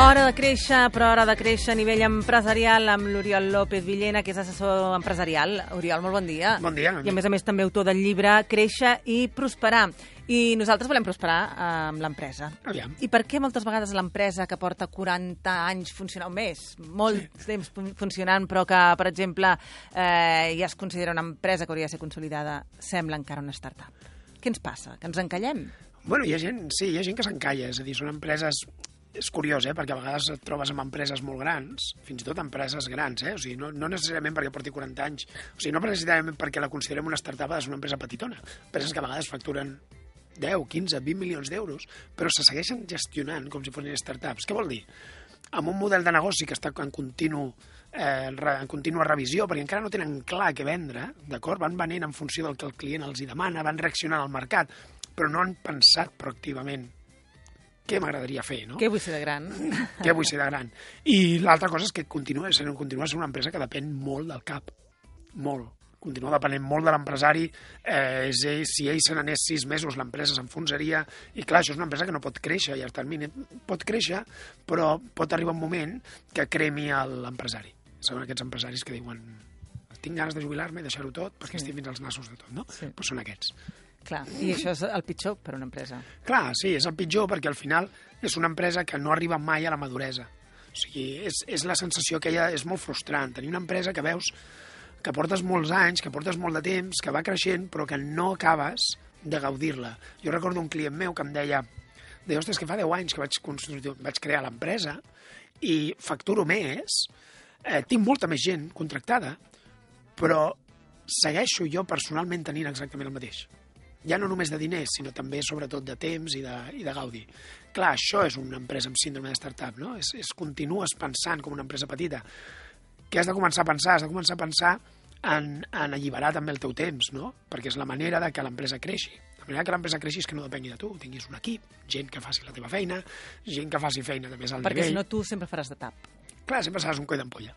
Hora de créixer, però hora de créixer a nivell empresarial amb l'Oriol López Villena, que és assessor empresarial. Oriol, molt bon dia. Bon dia. I a més a més també autor del llibre Créixer i prosperar. I nosaltres volem prosperar eh, amb l'empresa. Aviam. I per què moltes vegades l'empresa que porta 40 anys funcionant, o més, molt sí. temps fun- funcionant, però que, per exemple, eh, ja es considera una empresa que hauria de ser consolidada, sembla encara una startup? Què ens passa? Que ens encallem? Bueno, hi ha gent, sí, hi ha gent que s'encalla, és a dir, són empreses... És curiós, eh?, perquè a vegades et trobes amb empreses molt grans, fins i tot empreses grans, eh? O sigui, no, no necessàriament perquè porti 40 anys, o sigui, no necessàriament perquè la considerem una startup, és una empresa petitona. Empreses que a vegades facturen 10, 15, 20 milions d'euros, però se segueixen gestionant com si fossin startups. Què vol dir? Amb un model de negoci que està en continu eh, en contínua revisió, perquè encara no tenen clar què vendre, d'acord? Van venent en funció del que el client els hi demana, van reaccionant al mercat, però no han pensat proactivament què m'agradaria fer, no? Què vull ser de gran? què vull ser de gran. I l'altra cosa és que continua sent, continua sent una empresa que depèn molt del cap, molt. Continua depenent molt de l'empresari, eh, és ell, si ell se n'anés sis mesos l'empresa s'enfonsaria, i clar, això és una empresa que no pot créixer a llarg termini. Pot créixer, però pot arribar un moment que cremi el- l'empresari. Són aquests empresaris que diuen tinc ganes de jubilar-me i deixar-ho tot perquè Sí. estic fins als nassos de tot, no? Sí. Pues són aquests. Clar, i això és el pitjor per a una empresa. Clar, sí, és el pitjor perquè al final és una empresa que no arriba mai a la maduresa. O sigui, és, és la sensació que ha, és molt frustrant. Tenir una empresa que veus que portes molts anys, que portes molt de temps, que va creixent, però que no acabes de gaudir-la. Jo recordo un client meu que em deia deia, ostres, que fa 10 anys que vaig, construir, vaig crear l'empresa i facturo més, eh, tinc molta més gent contractada, però segueixo jo personalment tenint exactament el mateix ja no només de diners, sinó també sobretot de temps i de, i de gaudi. Clar, això és una empresa amb síndrome de startup, no? És, és continues pensant com una empresa petita. Què has de començar a pensar? Has de començar a pensar en, en alliberar també el teu temps, no? Perquè és la manera de que l'empresa creixi. La manera que l'empresa creixi és que no depengui de tu, tinguis un equip, gent que faci la teva feina, gent que faci feina de més alt Perquè si nivell. no tu sempre faràs de tap. Clar, sempre seràs un coll d'ampolla.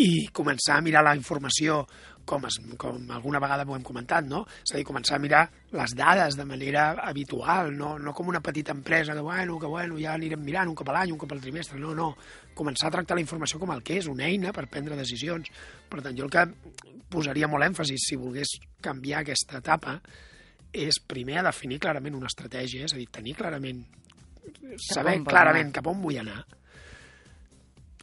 I començar a mirar la informació, com, es, com alguna vegada ho hem comentat, no? És a dir, començar a mirar les dades de manera habitual, no, no com una petita empresa que, bueno, que bueno, ja anirem mirant un cop a l'any, un cop al trimestre, no, no. Començar a tractar la informació com el que és, una eina per prendre decisions. Per tant, jo el que posaria molt èmfasi, si volgués canviar aquesta etapa, és primer a definir clarament una estratègia, és a dir, tenir clarament, saber clarament cap on vull anar,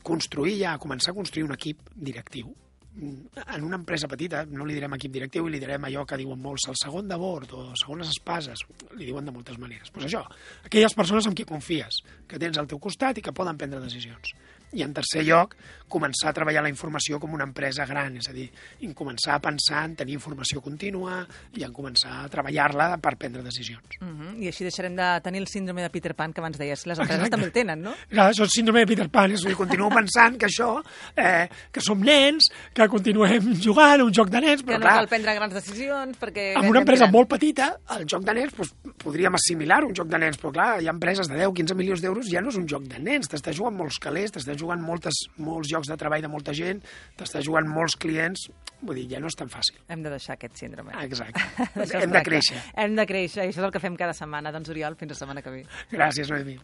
construir ja, començar a construir un equip directiu. En una empresa petita no li direm equip directiu i li direm allò que diuen molts, el segon de bord o segones espases, li diuen de moltes maneres. Doncs això, aquelles persones amb qui confies, que tens al teu costat i que poden prendre decisions. I en tercer lloc, començar a treballar la informació com una empresa gran, és a dir, en començar a pensar en tenir informació contínua i en començar a treballar-la per prendre decisions. Uh -huh. I així deixarem de tenir el síndrome de Peter Pan que abans deies. Les empreses Exacte. també el tenen, no? Clar, això és síndrome de Peter Pan, és a dir, continuo pensant que això, eh, que som nens, que continuem jugant a un joc de nens, Que però no clar, cal prendre grans decisions perquè... amb una empresa molt petita, el joc de nens, doncs, podríem assimilar un joc de nens, però clar, hi ha empreses de 10-15 milions d'euros, ja no és un joc de nens, t'estàs jugant molts calés, t'estàs jugant moltes, molts llocs de treball de molta gent, t'estàs jugant molts clients, vull dir, ja no és tan fàcil. Hem de deixar aquest síndrome. Exacte. Hem de créixer. Hem de créixer, i això és el que fem cada setmana. Doncs, Oriol, fins la setmana que ve. Gràcies, Noemi.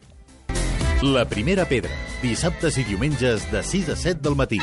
La primera pedra, dissabtes i diumenges de 6 a 7 del matí.